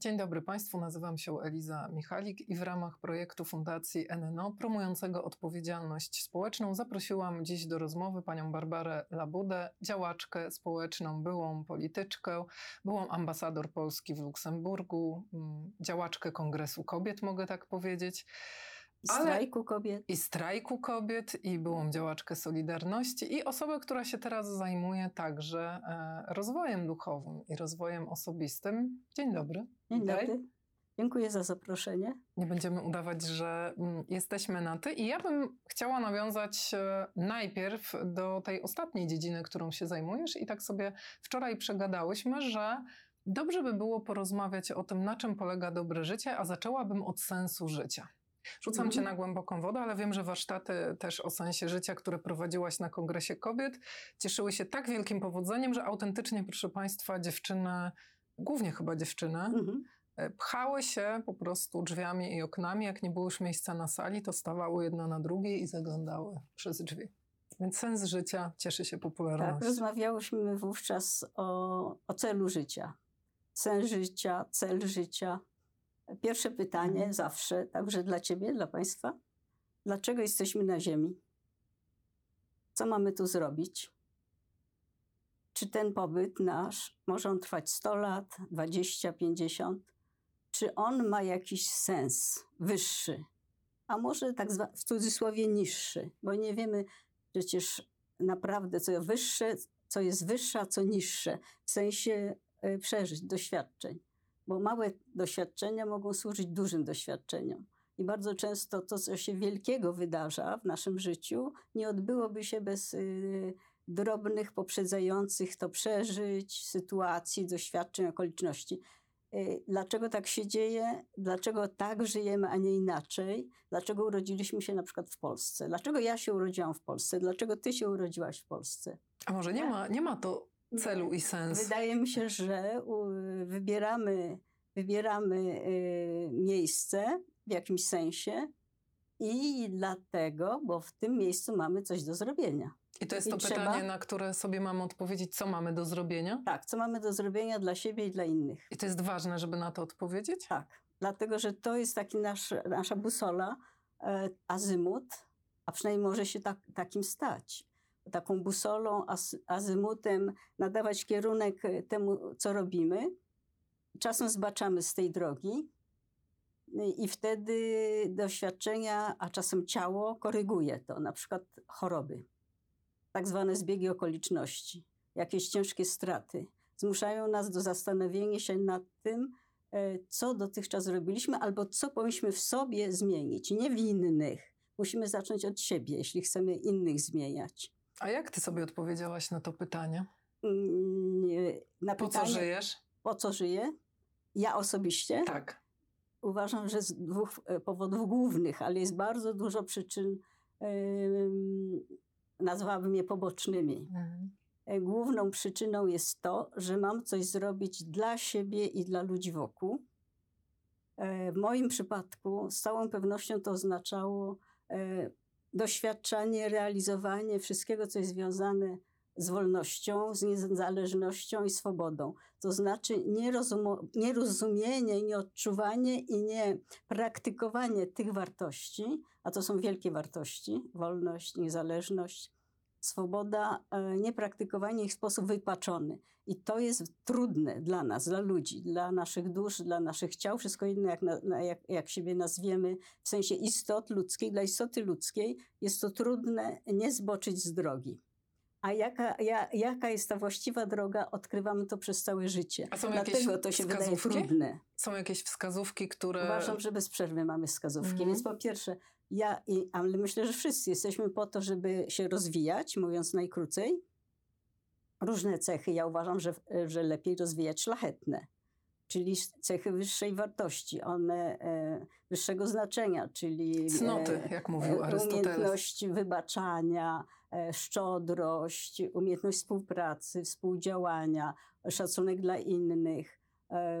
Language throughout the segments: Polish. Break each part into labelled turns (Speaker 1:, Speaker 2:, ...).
Speaker 1: Dzień dobry Państwu, nazywam się Eliza Michalik i w ramach projektu Fundacji NNO promującego odpowiedzialność społeczną zaprosiłam dziś do rozmowy panią Barbarę Labudę, działaczkę społeczną, byłą polityczkę, byłą ambasador Polski w Luksemburgu, mm, działaczkę Kongresu Kobiet, mogę tak powiedzieć.
Speaker 2: I strajku kobiet.
Speaker 1: I strajku kobiet, i byłą działaczkę Solidarności, i osobę, która się teraz zajmuje także e, rozwojem duchowym i rozwojem osobistym. Dzień dobry.
Speaker 2: Dzień dobry. Dziękuję za zaproszenie.
Speaker 1: Nie będziemy udawać, że mm, jesteśmy na ty. I ja bym chciała nawiązać e, najpierw do tej ostatniej dziedziny, którą się zajmujesz. I tak sobie wczoraj przegadałyśmy, że dobrze by było porozmawiać o tym, na czym polega dobre życie, a zaczęłabym od sensu życia. Rzucam mhm. cię na głęboką wodę, ale wiem, że warsztaty też o sensie życia, które prowadziłaś na Kongresie Kobiet, cieszyły się tak wielkim powodzeniem, że autentycznie, proszę Państwa, dziewczyny, głównie chyba dziewczyny, mhm. E, pchały się po prostu drzwiami i oknami. Jak nie było już miejsca na sali, to stawały jedna na drugiej i zaglądały przez drzwi. Więc sens życia cieszy się popularnością.
Speaker 2: Tak, rozmawiałyśmy wówczas o, o celu życia. Sens życia, cel życia. Pierwsze pytanie mhm. zawsze, także dla Ciebie, dla Państwa. Dlaczego jesteśmy na Ziemi? Co mamy tu zrobić? Czy ten pobyt nasz może on trwać 100 lat, 20, 50? Czy on ma jakiś sens wyższy? A może tak w cudzysłowie niższy? Bo nie wiemy przecież naprawdę, co wyższe, co jest wyższe, a co niższe w sensie y, przeżyć, doświadczeń bo małe doświadczenia mogą służyć dużym doświadczeniom. I bardzo często to, co się wielkiego wydarza w naszym życiu, nie odbyłoby się bez y, drobnych, poprzedzających to przeżyć, sytuacji, doświadczeń, okoliczności. Y, dlaczego tak się dzieje? Dlaczego tak żyjemy, a nie inaczej? Dlaczego urodziliśmy się na przykład w Polsce? Dlaczego ja się urodziłam w Polsce? Dlaczego ty się urodziłaś w Polsce?
Speaker 1: A może nie ma, nie ma to celu i sens.
Speaker 2: Wydaje mi się, że wybieramy, wybieramy y, miejsce w jakimś sensie i dlatego, bo w tym miejscu mamy coś do zrobienia.
Speaker 1: I to jest I to trzeba... pytanie, na które sobie mamy odpowiedzieć, co mamy do zrobienia?
Speaker 2: Tak, co mamy do zrobienia dla siebie i dla innych.
Speaker 1: I to jest ważne, żeby na to odpowiedzieć?
Speaker 2: Tak, dlatego że to jest taki nasz, nasza busola, e, azymut, a przynajmniej może się tak, takim stać taką busolą, azymutem, nadawać kierunek e, temu, co robimy. Czasem zbaczamy z tej drogi i wtedy doświadczenia, a czasem ciało koryguje to, na przykład choroby, tak zwane zbiegi okoliczności, jakieś ciężkie straty. Zmuszają nas do zastanowienia się nad tym, e, co dotychczas robiliśmy, albo co powinniśmy w sobie zmienić, nie w innych. Musimy zacząć od siebie, jeśli chcemy innych zmieniać.
Speaker 1: A jak ty sobie odpowiedziałaś na to pytanie?
Speaker 2: Mm, na
Speaker 1: po pytanie, co żyjesz?
Speaker 2: Po co żyję? Ja osobiście?
Speaker 1: Tak.
Speaker 2: Uważam, że z dwóch e, powodów głównych, ale jest bardzo dużo przyczyn, yy, nazwałabym je pobocznymi. Mhm. E, główną przyczyną jest to, że mam coś zrobić dla siebie i dla ludzi wokół. E, w moim przypadku z całą pewnością to oznaczało doświadczanie, realizowanie wszystkiego, co jest związane z wolnością, z niezależnością i swobodą. To znaczy nierozumienie, nieodczuwanie i nie praktykowanie tych wartości, a to są wielkie wartości, wolność, niezależność, swoboda, e, niepraktykowanie ich w sposób wypaczony. I to jest trudne dla nas, dla ludzi, dla naszych dusz, dla naszych ciał, wszystko inne, jak, na, jak, jak siebie nazwiemy, w sensie istot ludzkich, dla istoty ludzkiej jest to trudne nie zboczyć z drogi. A jaka, ja, jaka jest ta właściwa droga, odkrywamy to przez całe życie.
Speaker 1: A są Dlatego to się wskazówki?
Speaker 2: wydaje trudne.
Speaker 1: Są jakieś wskazówki, które.
Speaker 2: Uważam, że bez przerwy mamy wskazówki. Mhm. Więc po pierwsze, ja, i, ale myślę, że wszyscy jesteśmy po to, żeby się rozwijać, mówiąc najkrócej. różne cechy. Ja uważam, że, że lepiej rozwijać szlachetne, czyli cechy wyższej wartości, one e, wyższego znaczenia, czyli
Speaker 1: cnoty,
Speaker 2: e,
Speaker 1: jak mówił Arystoteles.
Speaker 2: Umiejętność wybaczania, e, szczodrość, umiejętność współpracy, współdziałania, szacunek dla innych, e,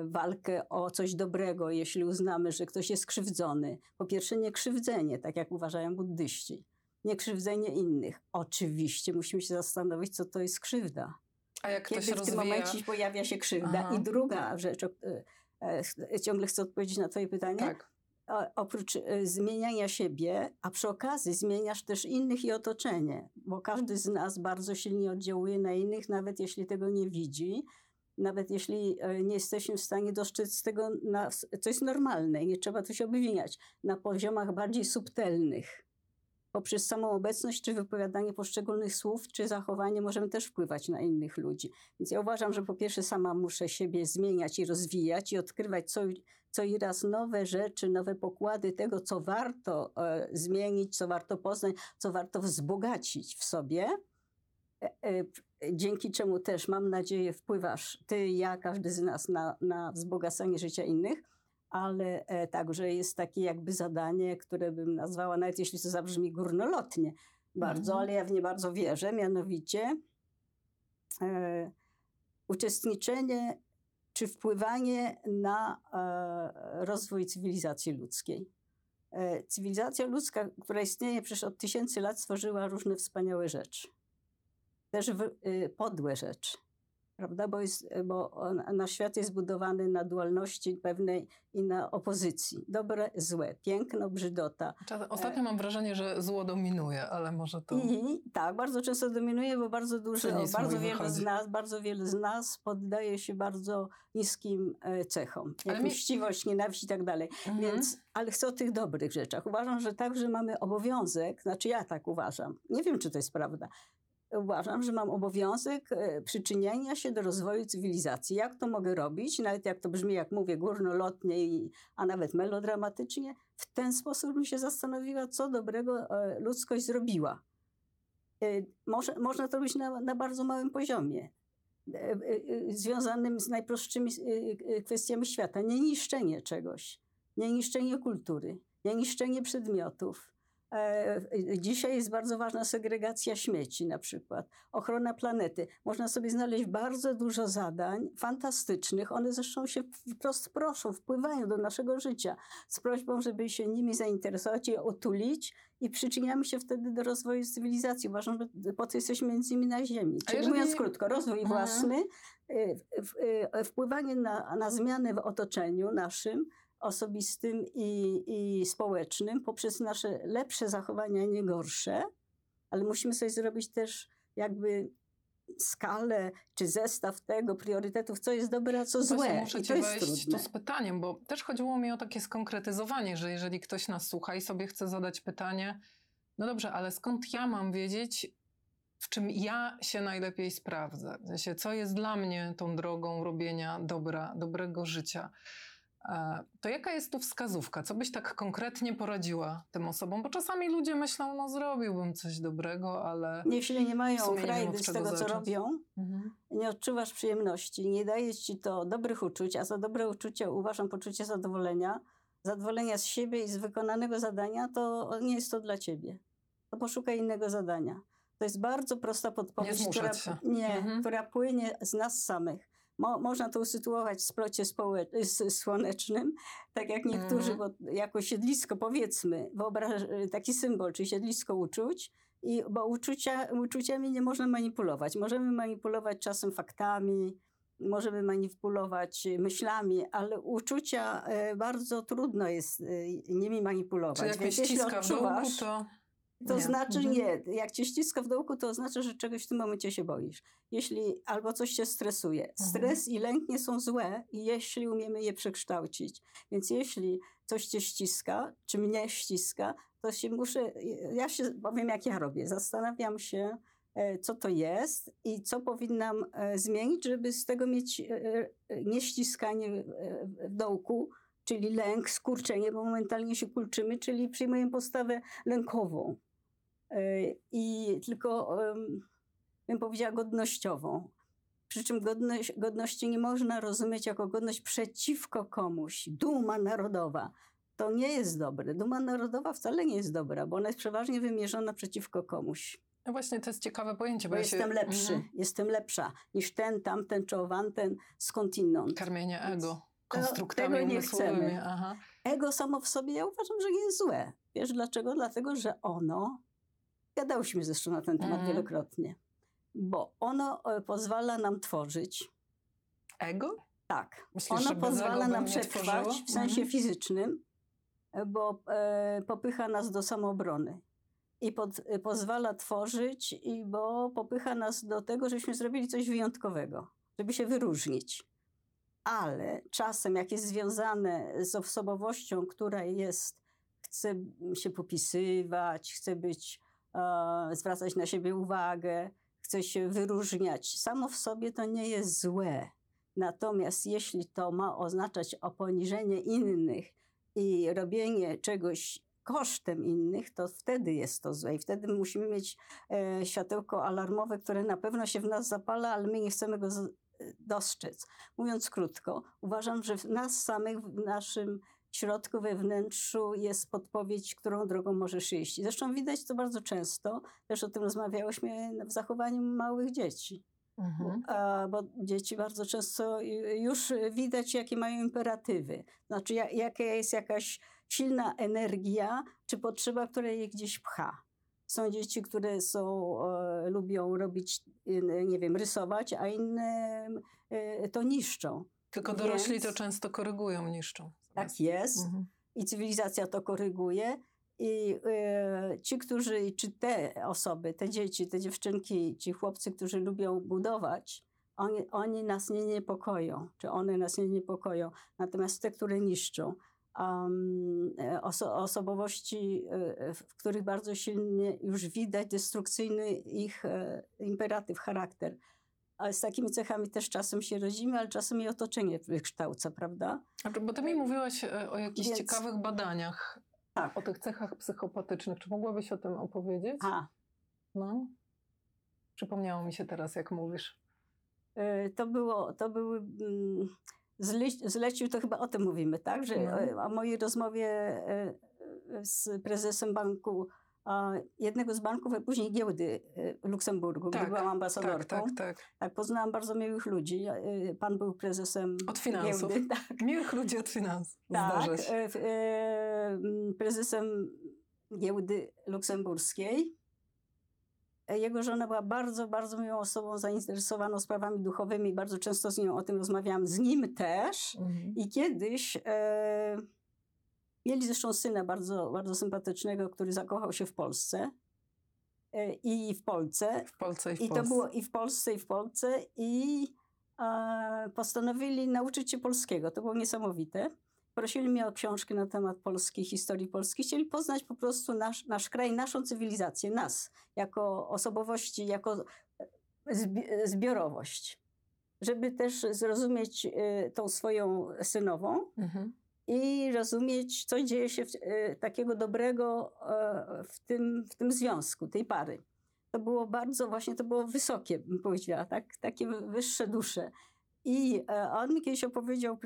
Speaker 2: walkę o coś dobrego, jeśli uznamy, że ktoś jest krzywdzony. Po pierwsze, nie krzywdzenie, tak jak uważają buddyści. Nie krzywdzenie innych. Oczywiście musimy się zastanowić, co to jest krzywda.
Speaker 1: A jak
Speaker 2: Kiedy
Speaker 1: ktoś
Speaker 2: w
Speaker 1: rozwija...
Speaker 2: tym momencie pojawia się krzywda.
Speaker 1: Aha.
Speaker 2: I druga rzecz, e, e, ciągle chcę odpowiedzieć na twoje pytanie.
Speaker 1: Tak.
Speaker 2: O- oprócz e, zmieniania siebie, a przy okazji zmieniasz też innych i otoczenie, bo każdy z nas bardzo silnie oddziałuje na innych, nawet jeśli tego nie widzi, nawet jeśli e, nie jesteśmy w stanie dostrzec tego, na, co jest normalne i nie trzeba tu się obwiniać, na poziomach bardziej subtelnych. Poprzez samą obecność, czy wypowiadanie poszczególnych słów, czy zachowanie możemy też wpływać na innych ludzi. Więc ja uważam, że po pierwsze sama muszę siebie zmieniać i rozwijać i odkrywać co, co i raz nowe rzeczy, nowe pokłady tego, co warto e, zmienić, co warto poznać, co warto wzbogacić w sobie. Dzięki czemu też, mam nadzieję, wpływasz ty, ja, każdy z nas na, na wzbogacanie życia innych, ale e, także jest takie jakby zadanie, które bym nazwała, nawet jeśli to zabrzmi górnolotnie bardzo,
Speaker 1: Mhm.
Speaker 2: ale ja w nie bardzo wierzę, mianowicie e, uczestniczenie czy wpływanie na e, rozwój cywilizacji ludzkiej. E, cywilizacja ludzka, która istnieje przecież od tysięcy lat, stworzyła różne wspaniałe rzeczy. Też w, y, podłe rzeczy. Prawda? Bo, jest, bo on, nasz świat jest budowany na dualności pewnej i na opozycji. Dobre, złe, piękno, brzydota.
Speaker 1: Czas- Ostatnio mam wrażenie, że zło dominuje, ale może to...
Speaker 2: I tak, bardzo często dominuje, bo bardzo dużo, bardzo wiele z nas, bardzo wiele z nas poddaje się bardzo niskim e, cechom. Jak
Speaker 1: mi-
Speaker 2: mściwość, nienawiść i tak dalej.
Speaker 1: Mhm.
Speaker 2: Więc, ale chcę o tych dobrych rzeczach. Uważam, że także mamy obowiązek, znaczy ja tak uważam, nie wiem, czy to jest prawda, uważam, że mam obowiązek e, przyczyniania się do rozwoju cywilizacji. Jak to mogę robić? Nawet jak to brzmi, jak mówię, górnolotnie, a nawet melodramatycznie, w ten sposób bym się zastanowiła, co dobrego e, ludzkość zrobiła. E, Może, można to robić na, na bardzo małym poziomie, związanym z najprostszymi kwestiami świata. Nie niszczenie czegoś, nie niszczenie kultury, nie niszczenie przedmiotów. E, Dzisiaj jest bardzo ważna segregacja śmieci, na przykład, ochrona planety. Można sobie znaleźć bardzo dużo zadań fantastycznych. One zresztą się wprost proszą, wpływają do naszego życia z prośbą, żeby się nimi zainteresować i otulić i przyczyniamy się wtedy do rozwoju cywilizacji. Uważam, że po co jesteśmy między innymi na Ziemi. Czyli
Speaker 1: jeżeli-
Speaker 2: mówiąc krótko, rozwój
Speaker 1: Mhm.
Speaker 2: własny, w- y, wpływanie na, na zmiany w otoczeniu naszym, osobistym i, i społecznym, poprzez nasze lepsze zachowania, nie gorsze, ale musimy sobie zrobić też jakby skalę czy zestaw tego, priorytetów, co jest dobre, a co
Speaker 1: Właśnie
Speaker 2: złe.
Speaker 1: muszę
Speaker 2: I to jest
Speaker 1: wejść
Speaker 2: trudne.
Speaker 1: tu z pytaniem, bo też chodziło mi o takie skonkretyzowanie, że jeżeli ktoś nas słucha i sobie chce zadać pytanie, no dobrze, ale skąd ja mam wiedzieć, w czym ja się najlepiej sprawdzę? W sensie, co jest dla mnie tą drogą robienia dobra, dobrego życia? To jaka jest tu wskazówka? Co byś tak konkretnie poradziła tym osobom? Bo czasami ludzie myślą, no zrobiłbym coś dobrego, ale...
Speaker 2: Jeśli nie mają frajdy z tego, co
Speaker 1: zacząć.
Speaker 2: robią,
Speaker 1: Mhm.
Speaker 2: nie odczuwasz przyjemności, nie daje ci to dobrych uczuć, a za dobre uczucie uważam poczucie zadowolenia, zadowolenia z siebie i z wykonanego zadania, to nie jest to dla ciebie. To poszukaj innego zadania. To jest bardzo prosta podpowiedź, która, nie,
Speaker 1: Mhm.
Speaker 2: która płynie z nas samych. Mo, można to usytuować w splocie słonecznym, tak jak niektórzy,
Speaker 1: Mhm.
Speaker 2: bo jako siedlisko powiedzmy, wyobraź taki symbol, czy siedlisko uczuć, i, bo uczucia, uczuciami nie można manipulować. Możemy manipulować czasem faktami, możemy manipulować myślami, ale uczucia e, bardzo trudno jest e, nimi manipulować.
Speaker 1: Czy jak
Speaker 2: Więc
Speaker 1: ściska w dołku,
Speaker 2: odczuwasz,
Speaker 1: to...
Speaker 2: to
Speaker 1: Nie.
Speaker 2: znaczy
Speaker 1: Mhm.
Speaker 2: nie. Jak cię ściska w dołku, to oznacza, że czegoś w tym momencie się boisz. Jeśli albo coś cię stresuje.
Speaker 1: Mhm.
Speaker 2: Stres i lęk nie są złe, jeśli umiemy je przekształcić. Więc jeśli coś cię ściska, czy mnie ściska, to się muszę, ja się powiem, jak ja robię. Zastanawiam się, e, co to jest i co powinnam e, zmienić, żeby z tego mieć e, nieściskanie w dołku, czyli lęk, skurczenie, bo momentalnie się kulczymy, czyli przyjmujemy postawę lękową. E, I tylko bym powiedziała, godnościową. Przy czym godność, godności nie można rozumieć jako godność przeciwko komuś. Duma narodowa. To nie jest dobre. Duma narodowa wcale nie jest dobra, bo ona jest przeważnie wymierzona przeciwko komuś.
Speaker 1: No właśnie, to jest ciekawe pojęcie.
Speaker 2: Bo,
Speaker 1: ja
Speaker 2: jestem
Speaker 1: się...
Speaker 2: lepszy,
Speaker 1: Mhm.
Speaker 2: jestem lepsza niż ten, tamten czy owanten skądinąd.
Speaker 1: Karmienie ego.
Speaker 2: tego
Speaker 1: Konstruktami
Speaker 2: nie
Speaker 1: umysłowymi.
Speaker 2: chcemy.
Speaker 1: Aha.
Speaker 2: Ego samo w sobie ja uważam, że nie jest złe. Wiesz dlaczego? Dlatego, że ono, gadałyśmy zresztą na ten temat
Speaker 1: Mhm.
Speaker 2: wielokrotnie, bo ono e, pozwala nam tworzyć.
Speaker 1: Ego?
Speaker 2: Tak.
Speaker 1: Myślisz,
Speaker 2: ono pozwala nam przetrwać w sensie
Speaker 1: Mhm.
Speaker 2: fizycznym, e, bo e, popycha nas do samoobrony. I pod, e, pozwala tworzyć, i bo popycha nas do tego, żebyśmy zrobili coś wyjątkowego, żeby się wyróżnić. Ale czasem, jak jest związane z osobowością, która jest, chce się popisywać, chce być, zwracać na siebie uwagę, chce się wyróżniać, samo w sobie to nie jest złe. Natomiast jeśli to ma oznaczać poniżenie innych i robienie czegoś kosztem innych, to wtedy jest to złe. I wtedy musimy mieć e, światełko alarmowe, które na pewno się w nas zapala, ale my nie chcemy go z, dostrzec. Mówiąc krótko, uważam, że w nas samych, w naszym środku, we wnętrzu jest podpowiedź, którą drogą możesz iść. Zresztą widać to bardzo często, też o tym rozmawiałyśmy w zachowaniu małych dzieci.
Speaker 1: Mhm.
Speaker 2: A, bo dzieci bardzo często ju- już widać, jakie mają imperatywy. Znaczy, ja- jaka jest jakaś silna energia czy potrzeba, która je gdzieś pcha. Są dzieci, które są, e, lubią robić, nie wiem, rysować, a inne e, to niszczą.
Speaker 1: Tylko dorośli
Speaker 2: Więc-
Speaker 1: to często korygują, niszczą.
Speaker 2: Tak jest.
Speaker 1: Mhm.
Speaker 2: i cywilizacja to koryguje. I e, ci, którzy, czy te osoby, te dzieci, te dziewczynki, ci chłopcy, którzy lubią budować, oni, oni nas nie niepokoją, czy one nas nie niepokoją. Natomiast te, które niszczą, um, oso, osobowości, e, w których bardzo silnie już widać destrukcyjny ich e, imperatyw, charakter. Ale z takimi cechami też czasem się rodzimy, ale czasem i otoczenie wykształca, prawda?
Speaker 1: A Bo ty mi mówiłaś e, o jakichś
Speaker 2: Więc-
Speaker 1: ciekawych badaniach,
Speaker 2: Tak.
Speaker 1: o tych cechach psychopatycznych. Czy mogłabyś o tym opowiedzieć?
Speaker 2: A,
Speaker 1: No. Przypomniało mi się teraz, jak mówisz.
Speaker 2: E, To było, to były, mm, zle- zlecił, to chyba o tym mówimy, tak? Że
Speaker 1: No.
Speaker 2: e, o mojej rozmowie z prezesem banku, jednego z banków, a później giełdy e, w Luksemburgu,
Speaker 1: Tak,
Speaker 2: gdzie byłam
Speaker 1: Tak,
Speaker 2: ambasadorką.
Speaker 1: tak, tak.
Speaker 2: Tak, poznałam bardzo miłych ludzi. E, Pan był prezesem
Speaker 1: Od finansów.
Speaker 2: giełdy. Tak,
Speaker 1: Miłych ludzi od finansów.
Speaker 2: tak e, e, prezesem giełdy luksemburskiej. E, Jego żona była bardzo, bardzo miłą osobą zainteresowaną sprawami duchowymi. Bardzo często z nią o tym rozmawiałam. Z nim też.
Speaker 1: Mhm.
Speaker 2: I kiedyś e, mieli zresztą syna bardzo, bardzo sympatycznego, który zakochał się w Polsce. E, I w Polsce.
Speaker 1: W Polsce i w
Speaker 2: I to było i w Polsce, i w Polsce. I e, postanowili nauczyć się polskiego. To było niesamowite. Prosili mnie o książkę na temat Polski, historii Polski. Chcieli poznać po prostu nasz, nasz kraj, naszą cywilizację, nas, jako osobowości, jako zbi- zbiorowość. Żeby też zrozumieć e, tą swoją synową,
Speaker 1: Mhm.
Speaker 2: I rozumieć, co dzieje się w, e, takiego dobrego e, w, tym, w tym związku, tej pary. To było bardzo, właśnie to było wysokie, bym powiedziała, tak? takie wyższe dusze. I e, on mi kiedyś opowiedział,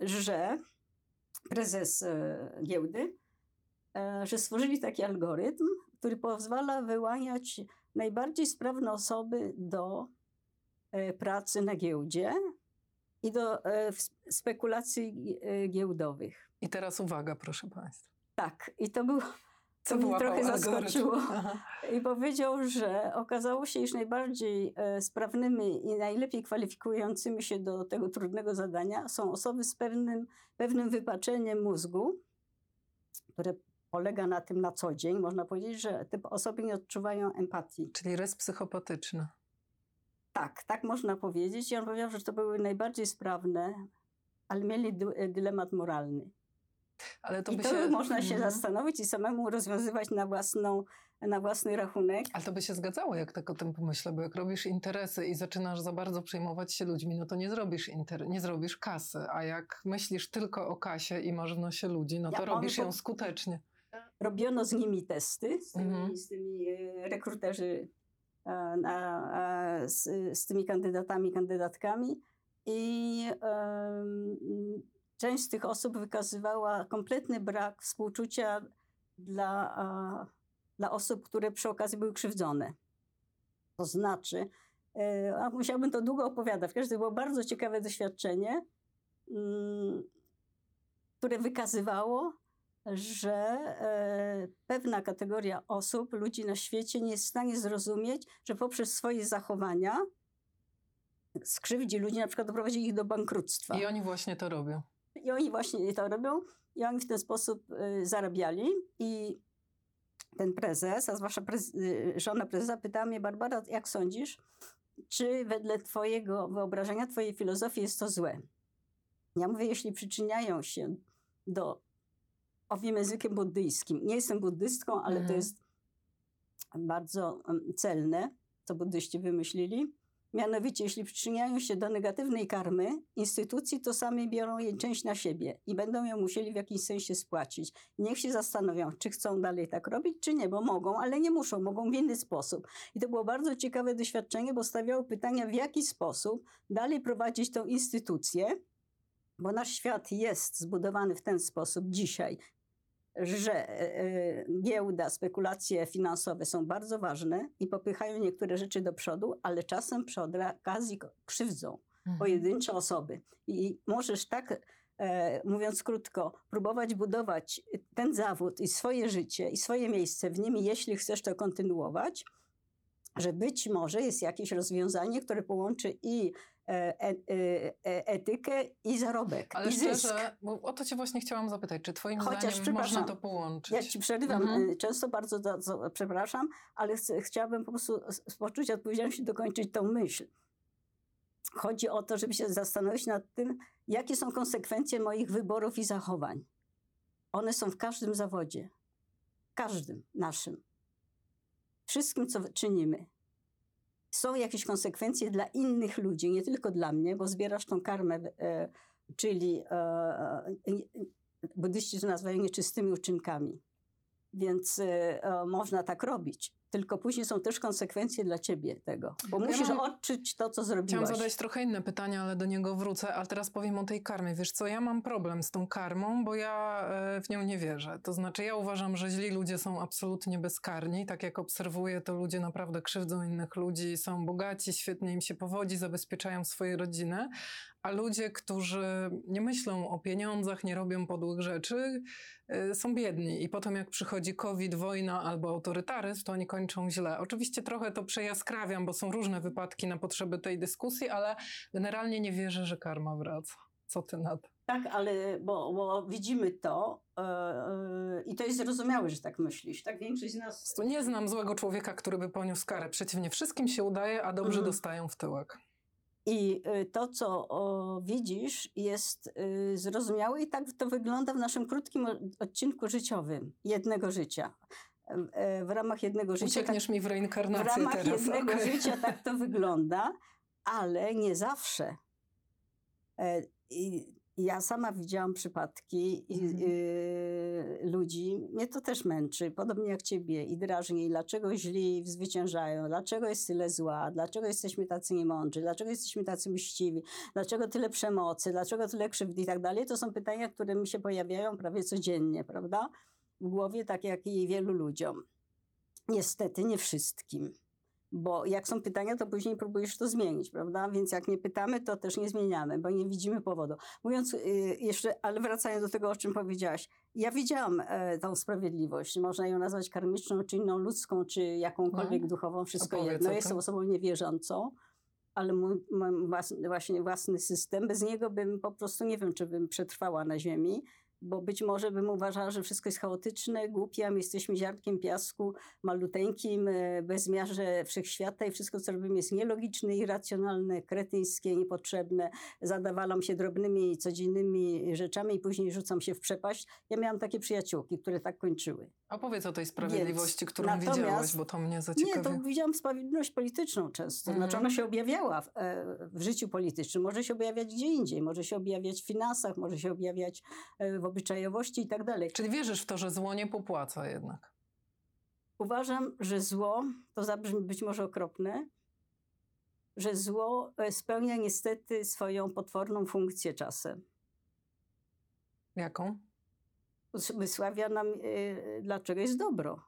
Speaker 2: że prezes giełdy, że stworzyli taki algorytm, który pozwala wyłaniać najbardziej sprawne osoby do pracy na giełdzie i do e, spekulacji e, giełdowych.
Speaker 1: I teraz uwaga, proszę Państwa.
Speaker 2: Tak, i to było,
Speaker 1: Co
Speaker 2: to mnie trochę zaskoczyło. I powiedział, że okazało się, iż najbardziej e, sprawnymi i najlepiej kwalifikującymi się do tego trudnego zadania są osoby z pewnym, pewnym wypaczeniem mózgu, które polega na tym na co dzień. Można powiedzieć, że te osoby nie odczuwają empatii.
Speaker 1: Czyli rys psychopatyczny.
Speaker 2: Tak, tak można powiedzieć. I on powiedział, że to były najbardziej sprawne, ale mieli dy- dylemat moralny.
Speaker 1: Ale to
Speaker 2: I
Speaker 1: by
Speaker 2: to
Speaker 1: się...
Speaker 2: można się
Speaker 1: Mhm.
Speaker 2: zastanowić i samemu rozwiązywać na, własną, na własny rachunek.
Speaker 1: Ale to by się zgadzało, jak tak o tym pomyślę, bo jak robisz interesy i zaczynasz za bardzo przejmować się ludźmi, no to nie zrobisz, inter... nie zrobisz kasy. A jak myślisz tylko o kasie i masz w nosie ludzi, no to
Speaker 2: Ja
Speaker 1: robisz
Speaker 2: po-
Speaker 1: ją skutecznie.
Speaker 2: Robiono z nimi testy, z tymi,
Speaker 1: Mhm.
Speaker 2: z tymi e, rekruterzy, e, na, e, z, z tymi kandydatami, kandydatkami i em, część z tych osób wykazywała kompletny brak współczucia dla, dla osób, które przy okazji były krzywdzone. To znaczy, e, a musiałbym to długo opowiadać, w każdym było bardzo ciekawe doświadczenie, mm, które wykazywało, że e, pewna kategoria osób, ludzi na świecie nie jest w stanie zrozumieć, że poprzez swoje zachowania skrzywdzi ludzi, na przykład doprowadzi ich do bankructwa.
Speaker 1: I oni właśnie to robią.
Speaker 2: I oni właśnie to robią i oni w ten sposób y, zarabiali i ten prezes, a zwłaszcza prez, y, żona prezesa pytała mnie, Barbara, jak sądzisz, czy wedle twojego wyobrażenia, twojej filozofii jest to złe? Ja mówię, jeśli przyczyniają się do, powiem językiem buddyjskim, nie jestem buddystką, ale to
Speaker 1: Mhm.
Speaker 2: jest bardzo celne, co buddyści wymyślili. Mianowicie, jeśli przyczyniają się do negatywnej karmy instytucji, to sami biorą jej część na siebie i będą ją musieli w jakimś sensie spłacić. Niech się zastanowią, czy chcą dalej tak robić, czy nie, bo mogą, ale nie muszą, mogą w inny sposób. I to było bardzo ciekawe doświadczenie, bo stawiało pytania, w jaki sposób dalej prowadzić tą instytucję, bo nasz świat jest zbudowany w ten sposób dzisiaj, że e, e, giełda, spekulacje finansowe są bardzo ważne i popychają niektóre rzeczy do przodu, ale czasem przy okazji krzywdzą
Speaker 1: Mhm.
Speaker 2: pojedyncze osoby. I możesz tak, e, mówiąc krótko, próbować budować ten zawód i swoje życie i swoje miejsce w nim, jeśli chcesz to kontynuować, że być może jest jakieś rozwiązanie, które połączy i etykę i zarobek,
Speaker 1: Ale
Speaker 2: i zysk.
Speaker 1: szczerze, bo o to cię właśnie chciałam zapytać, czy twoim
Speaker 2: Chociaż,
Speaker 1: zdaniem można to połączyć?
Speaker 2: Ja ci przerywam,
Speaker 1: Mhm.
Speaker 2: często bardzo, bardzo przepraszam, ale chcę, chciałabym po prostu z- poczucia odpowiedzialności dokończyć tą myśl. Chodzi o to, żeby się zastanowić nad tym, jakie są konsekwencje moich wyborów i zachowań. One są w każdym zawodzie. W każdym naszym. Wszystkim, co czynimy. Są jakieś konsekwencje dla innych ludzi, nie tylko dla mnie, bo zbierasz tą karmę, e, czyli e, e, buddyści to nazywają nieczystymi uczynkami. Więc można tak robić. Tylko później są też konsekwencje dla ciebie tego. Bo
Speaker 1: Ja
Speaker 2: musisz
Speaker 1: mam-
Speaker 2: odczuć to, co
Speaker 1: Chciałam
Speaker 2: zrobiłaś.
Speaker 1: zadać trochę inne pytanie, ale do niego wrócę, ale teraz powiem o tej karmie. Wiesz co, ja mam problem z tą karmą, bo ja e, w nią nie wierzę. To znaczy ja uważam, że źli ludzie są absolutnie bezkarni. Tak jak obserwuję, to ludzie naprawdę krzywdzą innych ludzi, są bogaci, świetnie im się powodzi, zabezpieczają swoje rodziny, a ludzie, którzy nie myślą o pieniądzach, nie robią podłych rzeczy, e, są biedni. I potem jak przychodzi COVID, wojna albo autorytaryzm, to oni kończą źle. Oczywiście trochę to przejaskrawiam, bo są różne wypadki na potrzeby tej dyskusji, ale generalnie nie wierzę, że karma wraca. Co ty na to?
Speaker 2: Tak, ale bo, bo widzimy to e, i to jest zrozumiałe, że tak myślisz. Tak większość z nas...
Speaker 1: Nie znam złego człowieka, który by poniósł karę. Przeciwnie, wszystkim się udaje, a dobrze
Speaker 2: Mhm.
Speaker 1: dostają w tyłek.
Speaker 2: I y, to, co o, widzisz, jest y, zrozumiałe i tak to wygląda w naszym krótkim odcinku życiowym jednego życia. E, W ramach jednego życia. tak-
Speaker 1: Uciekniesz mi w
Speaker 2: w
Speaker 1: reinkarnację
Speaker 2: ramach
Speaker 1: teraz.
Speaker 2: jednego
Speaker 1: okej.
Speaker 2: życia tak to wygląda, ale nie zawsze. E, I ja sama widziałam przypadki
Speaker 1: Mhm.
Speaker 2: y, ludzi, mnie to też męczy, podobnie jak ciebie, i drażni, dlaczego źli zwyciężają, dlaczego jest tyle zła, dlaczego jesteśmy tacy niemądrzy, dlaczego jesteśmy tacy mściwi, dlaczego tyle przemocy, dlaczego tyle krzywdy i tak dalej. To są pytania, które mi się pojawiają prawie codziennie, prawda? W głowie, tak jak i wielu ludziom. Niestety nie wszystkim. Bo jak są pytania, to później próbujesz to zmienić, prawda? Więc jak nie pytamy, to też nie zmieniamy, bo nie widzimy powodu. Mówiąc y, jeszcze, ale wracając do tego, o czym powiedziałaś. Ja widziałam e, tą sprawiedliwość. Można ją nazwać karmiczną, czy inną ludzką, czy jakąkolwiek
Speaker 1: No.
Speaker 2: duchową, wszystko
Speaker 1: Opowiedz
Speaker 2: jedno. Jestem osobą niewierzącą, ale mój, mam własny, właśnie własny system. Bez niego bym po prostu nie wiem, czy bym przetrwała na ziemi, bo być może bym uważała, że wszystko jest chaotyczne, głupie, my jesteśmy ziarnkiem piasku, maluteńkim, e, bezmiarze wszechświata i wszystko, co robimy jest nielogiczne, irracjonalne, kretyńskie, niepotrzebne. Zadawalam się drobnymi, codziennymi rzeczami i później rzucam się w przepaść. Ja miałam takie przyjaciółki, które tak kończyły.
Speaker 1: Opowiedz o tej sprawiedliwości,
Speaker 2: Więc
Speaker 1: którą widziałaś, bo to mnie
Speaker 2: Nie,
Speaker 1: zaciekawi.
Speaker 2: to widziałam sprawiedliwość polityczną często. Znaczy
Speaker 1: Mhm.
Speaker 2: ona się objawiała w, e, w życiu politycznym. Może się objawiać gdzie indziej. Może się objawiać w finansach, może się objawiać e, w obyczajowości i tak dalej.
Speaker 1: Czyli wierzysz w to, że zło nie popłaca jednak.
Speaker 2: Uważam, że zło, to zabrzmi być może okropne, że zło e, spełnia niestety swoją potworną funkcję czasem.
Speaker 1: Jaką?
Speaker 2: Wysławia nam, e, dlaczego jest dobro.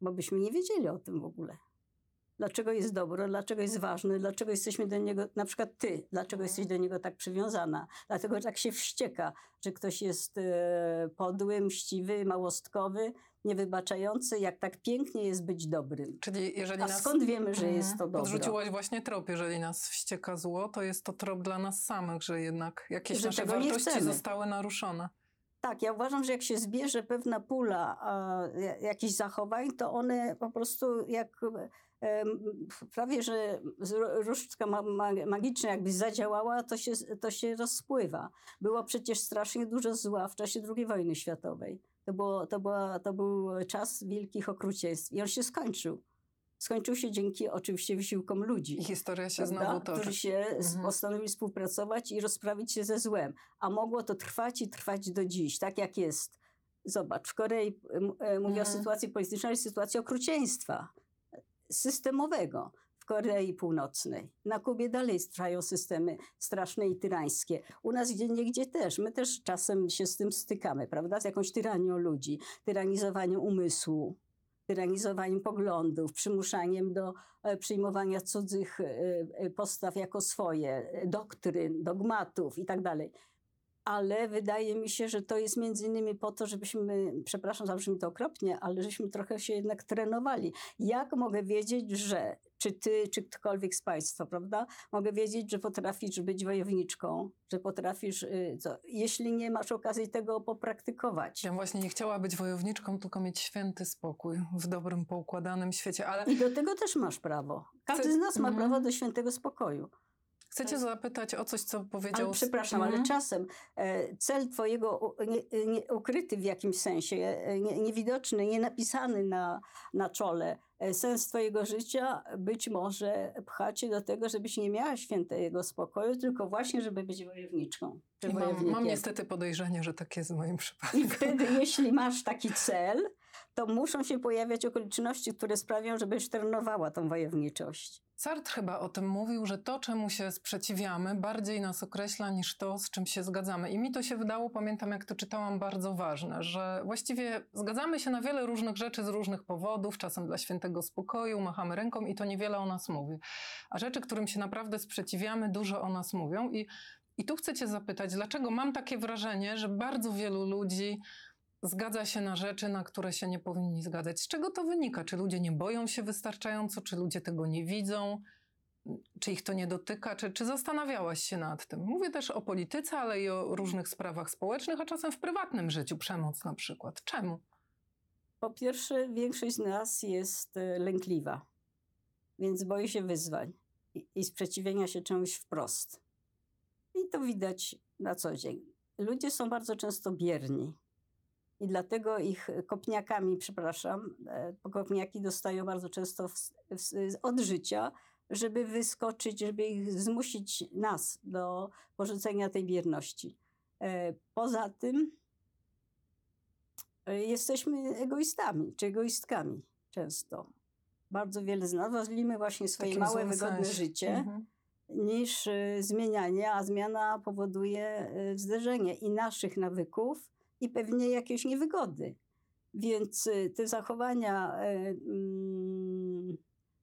Speaker 2: Bo byśmy nie wiedzieli o tym w ogóle. Dlaczego jest dobro, dlaczego jest ważne, dlaczego jesteśmy do niego, na przykład ty, dlaczego jesteś do niego tak przywiązana, dlatego tak się wścieka, że ktoś jest e, podły, mściwy, małostkowy, niewybaczający, jak tak pięknie jest być dobrym.
Speaker 1: Czyli jeżeli
Speaker 2: A
Speaker 1: nas...
Speaker 2: skąd wiemy, że
Speaker 1: Mhm.
Speaker 2: jest to dobro?
Speaker 1: Podrzuciłaś właśnie trop, jeżeli nas wścieka zło, to jest to trop dla nas samych, że jednak jakieś
Speaker 2: Że
Speaker 1: nasze wartości zostały naruszone.
Speaker 2: Tak, ja uważam, że jak się zbierze pewna pula a, ja- jakichś zachowań, to one po prostu jak prawie, że różdżka ma, ma, magiczna jakby zadziałała, to się, to się rozpływa. Było przecież strasznie dużo zła w czasie II wojny światowej. To, było, to, była, to był czas wielkich okrucieństw i on się skończył. Skończył się dzięki oczywiście wysiłkom ludzi
Speaker 1: I historia się
Speaker 2: prawda?
Speaker 1: znowu toczy.
Speaker 2: którzy się
Speaker 1: Mhm.
Speaker 2: postanowili współpracować i rozprawić się ze złem. A mogło to trwać i trwać do dziś, tak jak jest. Zobacz, w Korei, mówię o
Speaker 1: Mhm.
Speaker 2: sytuacji politycznej, jest sytuacja okrucieństwa systemowego w Korei Północnej. Na Kubie dalej trwają systemy straszne i tyrańskie. U nas gdzie niegdzie też. My też czasem się z tym stykamy, prawda? Z jakąś tyranią ludzi, tyranizowaniem umysłu, tyranizowaniem poglądów, przymuszaniem do e, przyjmowania cudzych e, e, postaw jako swoje, doktryn, dogmatów i tak. Ale wydaje mi się, że to jest między innymi po to, żebyśmy, przepraszam, zabrzmi to okropnie, ale żeśmy trochę się jednak trenowali. Jak mogę wiedzieć, że, czy ty, czy ktokolwiek z Państwa, prawda, mogę wiedzieć, że potrafisz być wojowniczką, że potrafisz, y, co, jeśli nie masz okazji tego popraktykować.
Speaker 1: Ja właśnie nie chciała być wojowniczką, tylko mieć święty spokój w dobrym, poukładanym świecie. Ale
Speaker 2: I do tego też masz prawo. Każdy z nas ma
Speaker 1: Mhm.
Speaker 2: prawo do świętego spokoju.
Speaker 1: Chcę cię zapytać o coś, co powiedział...
Speaker 2: Ale przepraszam,
Speaker 1: Mhm.
Speaker 2: ale czasem e, cel twojego nie, nie, ukryty w jakimś sensie, e, nie, niewidoczny, nie napisany na, na czole, e, sens twojego życia być może pcha cię do tego, żebyś nie miała świętego spokoju, tylko właśnie, żeby być wojowniczką.
Speaker 1: I mam, mam niestety podejrzenie, że tak jest w moim
Speaker 2: I
Speaker 1: przypadku.
Speaker 2: wtedy, jeśli masz taki cel, to muszą się pojawiać okoliczności, które sprawią, żebyś trenowała tą wojowniczość.
Speaker 1: Sartre chyba o tym mówił, że to, czemu się sprzeciwiamy, bardziej nas określa niż to, z czym się zgadzamy. I mi to się wydało, pamiętam jak to czytałam, bardzo ważne, że właściwie zgadzamy się na wiele różnych rzeczy z różnych powodów, czasem dla świętego spokoju, machamy ręką i to niewiele o nas mówi. A rzeczy, którym się naprawdę sprzeciwiamy, dużo o nas mówią. I, i tu chcę Cię zapytać, dlaczego mam takie wrażenie, że bardzo wielu ludzi zgadza się na rzeczy, na które się nie powinni zgadzać. Z czego to wynika? Czy ludzie nie boją się wystarczająco? Czy ludzie tego nie widzą? Czy ich to nie dotyka? Czy, czy zastanawiałaś się nad tym? Mówię też o polityce, ale i o różnych sprawach społecznych, a czasem w prywatnym życiu, przemoc na przykład. Czemu?
Speaker 2: Po pierwsze, większość z nas jest e, lękliwa, więc boi się wyzwań i, i sprzeciwienia się czemuś wprost. I to widać na co dzień. Ludzie są bardzo często bierni i dlatego ich kopniakami, przepraszam, e, kopniaki dostają bardzo często w, w, od życia, żeby wyskoczyć, żeby ich zmusić nas do porzucenia tej bierności. E, Poza tym e, jesteśmy egoistami czy egoistkami często. Bardzo wiele z nas wolimy właśnie swoje małe, wygodne
Speaker 1: sensie.
Speaker 2: życie
Speaker 1: Mhm.
Speaker 2: niż zmienianie, a zmiana powoduje zderzenie i naszych nawyków, i pewnie jakieś niewygody. Więc y, te zachowania y, mm,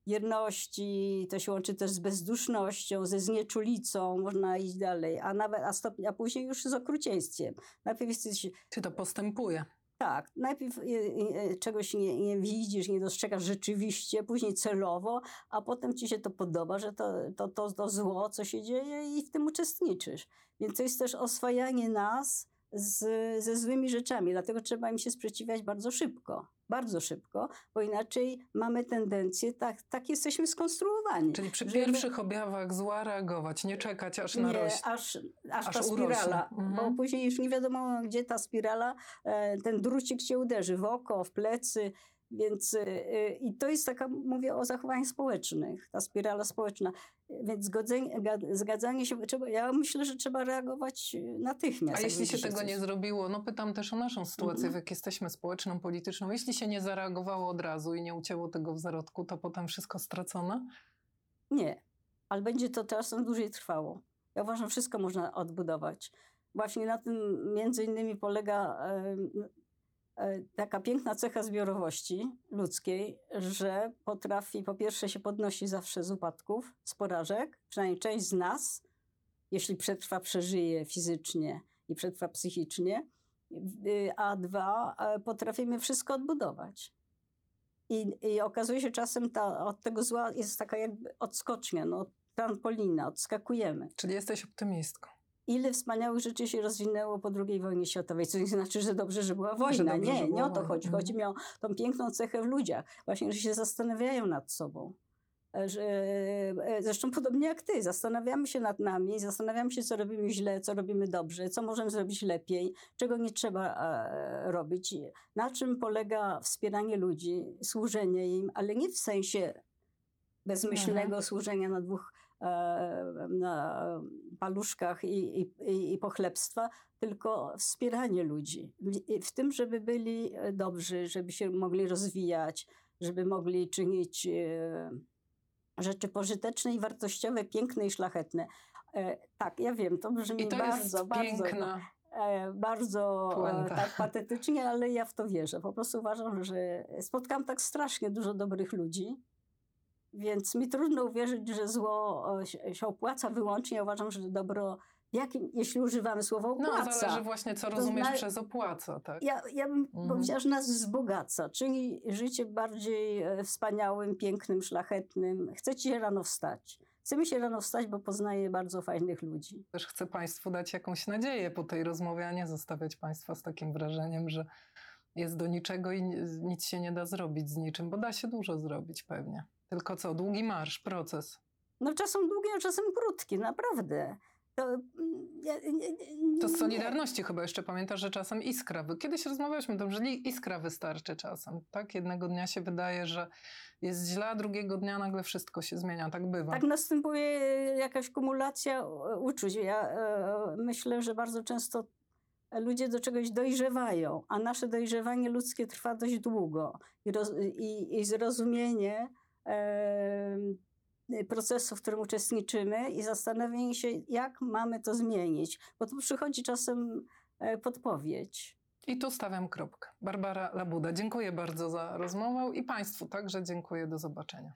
Speaker 2: wierności, to się łączy też z bezdusznością, ze znieczulicą, można iść dalej, a nawet, a, a później już z okrucieństwem. Najpierw jesteś
Speaker 1: Czy to postępuje?
Speaker 2: tak, najpierw y, y, czegoś nie, nie widzisz, nie dostrzegasz rzeczywiście, później celowo, a potem ci się to podoba, że to, to, to, to zło, co się dzieje i w tym uczestniczysz. Więc to jest też oswajanie nas z, ze złymi rzeczami, dlatego trzeba im się sprzeciwiać bardzo szybko. bardzo szybko, bo inaczej mamy tendencję, tak, tak jesteśmy skonstruowani.
Speaker 1: Czyli przy pierwszych objawach zła reagować, nie czekać aż
Speaker 2: nie,
Speaker 1: narośnie.
Speaker 2: aż, aż,
Speaker 1: aż
Speaker 2: ta
Speaker 1: urośnie.
Speaker 2: spirala, bo
Speaker 1: Mhm.
Speaker 2: później już nie wiadomo, gdzie ta spirala, e, ten drucik cię uderzy w oko, w plecy, więc e, e, i to jest taka, mówię o zachowaniach społecznych, ta spirala społeczna, więc zgodzenie, ga- zgadzanie się, trzeba, ja myślę, że trzeba reagować e, natychmiast.
Speaker 1: A
Speaker 2: jak
Speaker 1: jeśli się tego
Speaker 2: coś.
Speaker 1: nie zrobiło, no pytam też o naszą sytuację,
Speaker 2: Mhm.
Speaker 1: w jakiej jesteśmy społeczną, polityczną. Jeśli się nie zareagowało od razu i nie ucięło tego w zarodku, to potem wszystko stracone?
Speaker 2: Nie, ale będzie to czasem dłużej trwało. Ja uważam, wszystko można odbudować. Właśnie na tym między innymi polega taka piękna cecha zbiorowości ludzkiej, że potrafi po pierwsze się podnosi zawsze z upadków, z porażek, przynajmniej część z nas, jeśli przetrwa, przeżyje fizycznie i przetrwa psychicznie, y, a dwa, e, potrafimy wszystko odbudować. I, I okazuje się czasem ta, od tego zła jest taka jakby odskocznia, no, trampolina, odskakujemy.
Speaker 1: Czyli jesteś optymistką.
Speaker 2: Ile wspaniałych rzeczy się rozwinęło po II wojnie światowej, co nie znaczy, że dobrze, że była wojna.
Speaker 1: dobrze, że
Speaker 2: nie, nie
Speaker 1: była
Speaker 2: o to chodzi.
Speaker 1: Mhm.
Speaker 2: Chodzi mi o tą piękną cechę w ludziach. Właśnie, że się zastanawiają nad sobą. E, Że, e, zresztą podobnie jak ty, zastanawiamy się nad nami, zastanawiamy się, co robimy źle, co robimy dobrze, co możemy zrobić lepiej, czego nie trzeba e, robić, na czym polega wspieranie ludzi, służenie im, ale nie w sensie bezmyślnego
Speaker 1: Mhm.
Speaker 2: służenia na dwóch e, na paluszkach i, i, i, pochlebstwa, tylko wspieranie ludzi. W- tym, żeby byli e, dobrzy, żeby się mogli rozwijać, żeby mogli czynić e, rzeczy pożyteczne i wartościowe, piękne i szlachetne. E, Tak, ja wiem, to brzmi
Speaker 1: I to
Speaker 2: bardzo,
Speaker 1: jest
Speaker 2: bardzo,
Speaker 1: piękna.
Speaker 2: bardzo
Speaker 1: Puenta.
Speaker 2: tak patetycznie, ale ja w to wierzę. Po prostu uważam, że spotkałam tak strasznie dużo dobrych ludzi, więc mi trudno uwierzyć, że zło się- opłaca wyłącznie. Ja uważam, że dobro, jakim, jeśli używamy słowa
Speaker 1: No,
Speaker 2: opłaca,
Speaker 1: zależy właśnie, co rozumiesz przez opłaca, tak?
Speaker 2: ja, ja bym
Speaker 1: Mhm.
Speaker 2: powiedziała, że nas wzbogaca, czyli życie bardziej e, wspaniałym, pięknym, szlachetnym. Chcecie się rano wstać. Chcemy się rano wstać, bo poznaję bardzo fajnych ludzi.
Speaker 1: Też chcę Państwu dać jakąś nadzieję po tej rozmowie, a nie zostawiać Państwa z takim wrażeniem, że jest do niczego i ni- nic się nie da zrobić z niczym, bo da się dużo zrobić pewnie. Tylko co, długi marsz, proces.
Speaker 2: No czasem długie, a czasem krótkie, naprawdę. To, ja, nie, nie,
Speaker 1: To z
Speaker 2: nie.
Speaker 1: Solidarności chyba jeszcze pamiętasz, że czasem iskra. Kiedyś rozmawialiśmy o tym, że iskra wystarczy czasem. Tak? Jednego dnia się wydaje, że jest źle, a drugiego dnia nagle wszystko się zmienia. Tak bywa.
Speaker 2: Tak następuje jakaś kumulacja e, uczuć. Ja e, myślę, że bardzo często ludzie do czegoś dojrzewają, a nasze dojrzewanie ludzkie trwa dość długo. I, roz, i, i zrozumienie e, procesu, w którym uczestniczymy i zastanowienie się, jak mamy to zmienić. Bo tu przychodzi czasem e, podpowiedź.
Speaker 1: I tu stawiam kropkę. Barbara Labuda, dziękuję bardzo za rozmowę i Państwu także dziękuję. Do zobaczenia.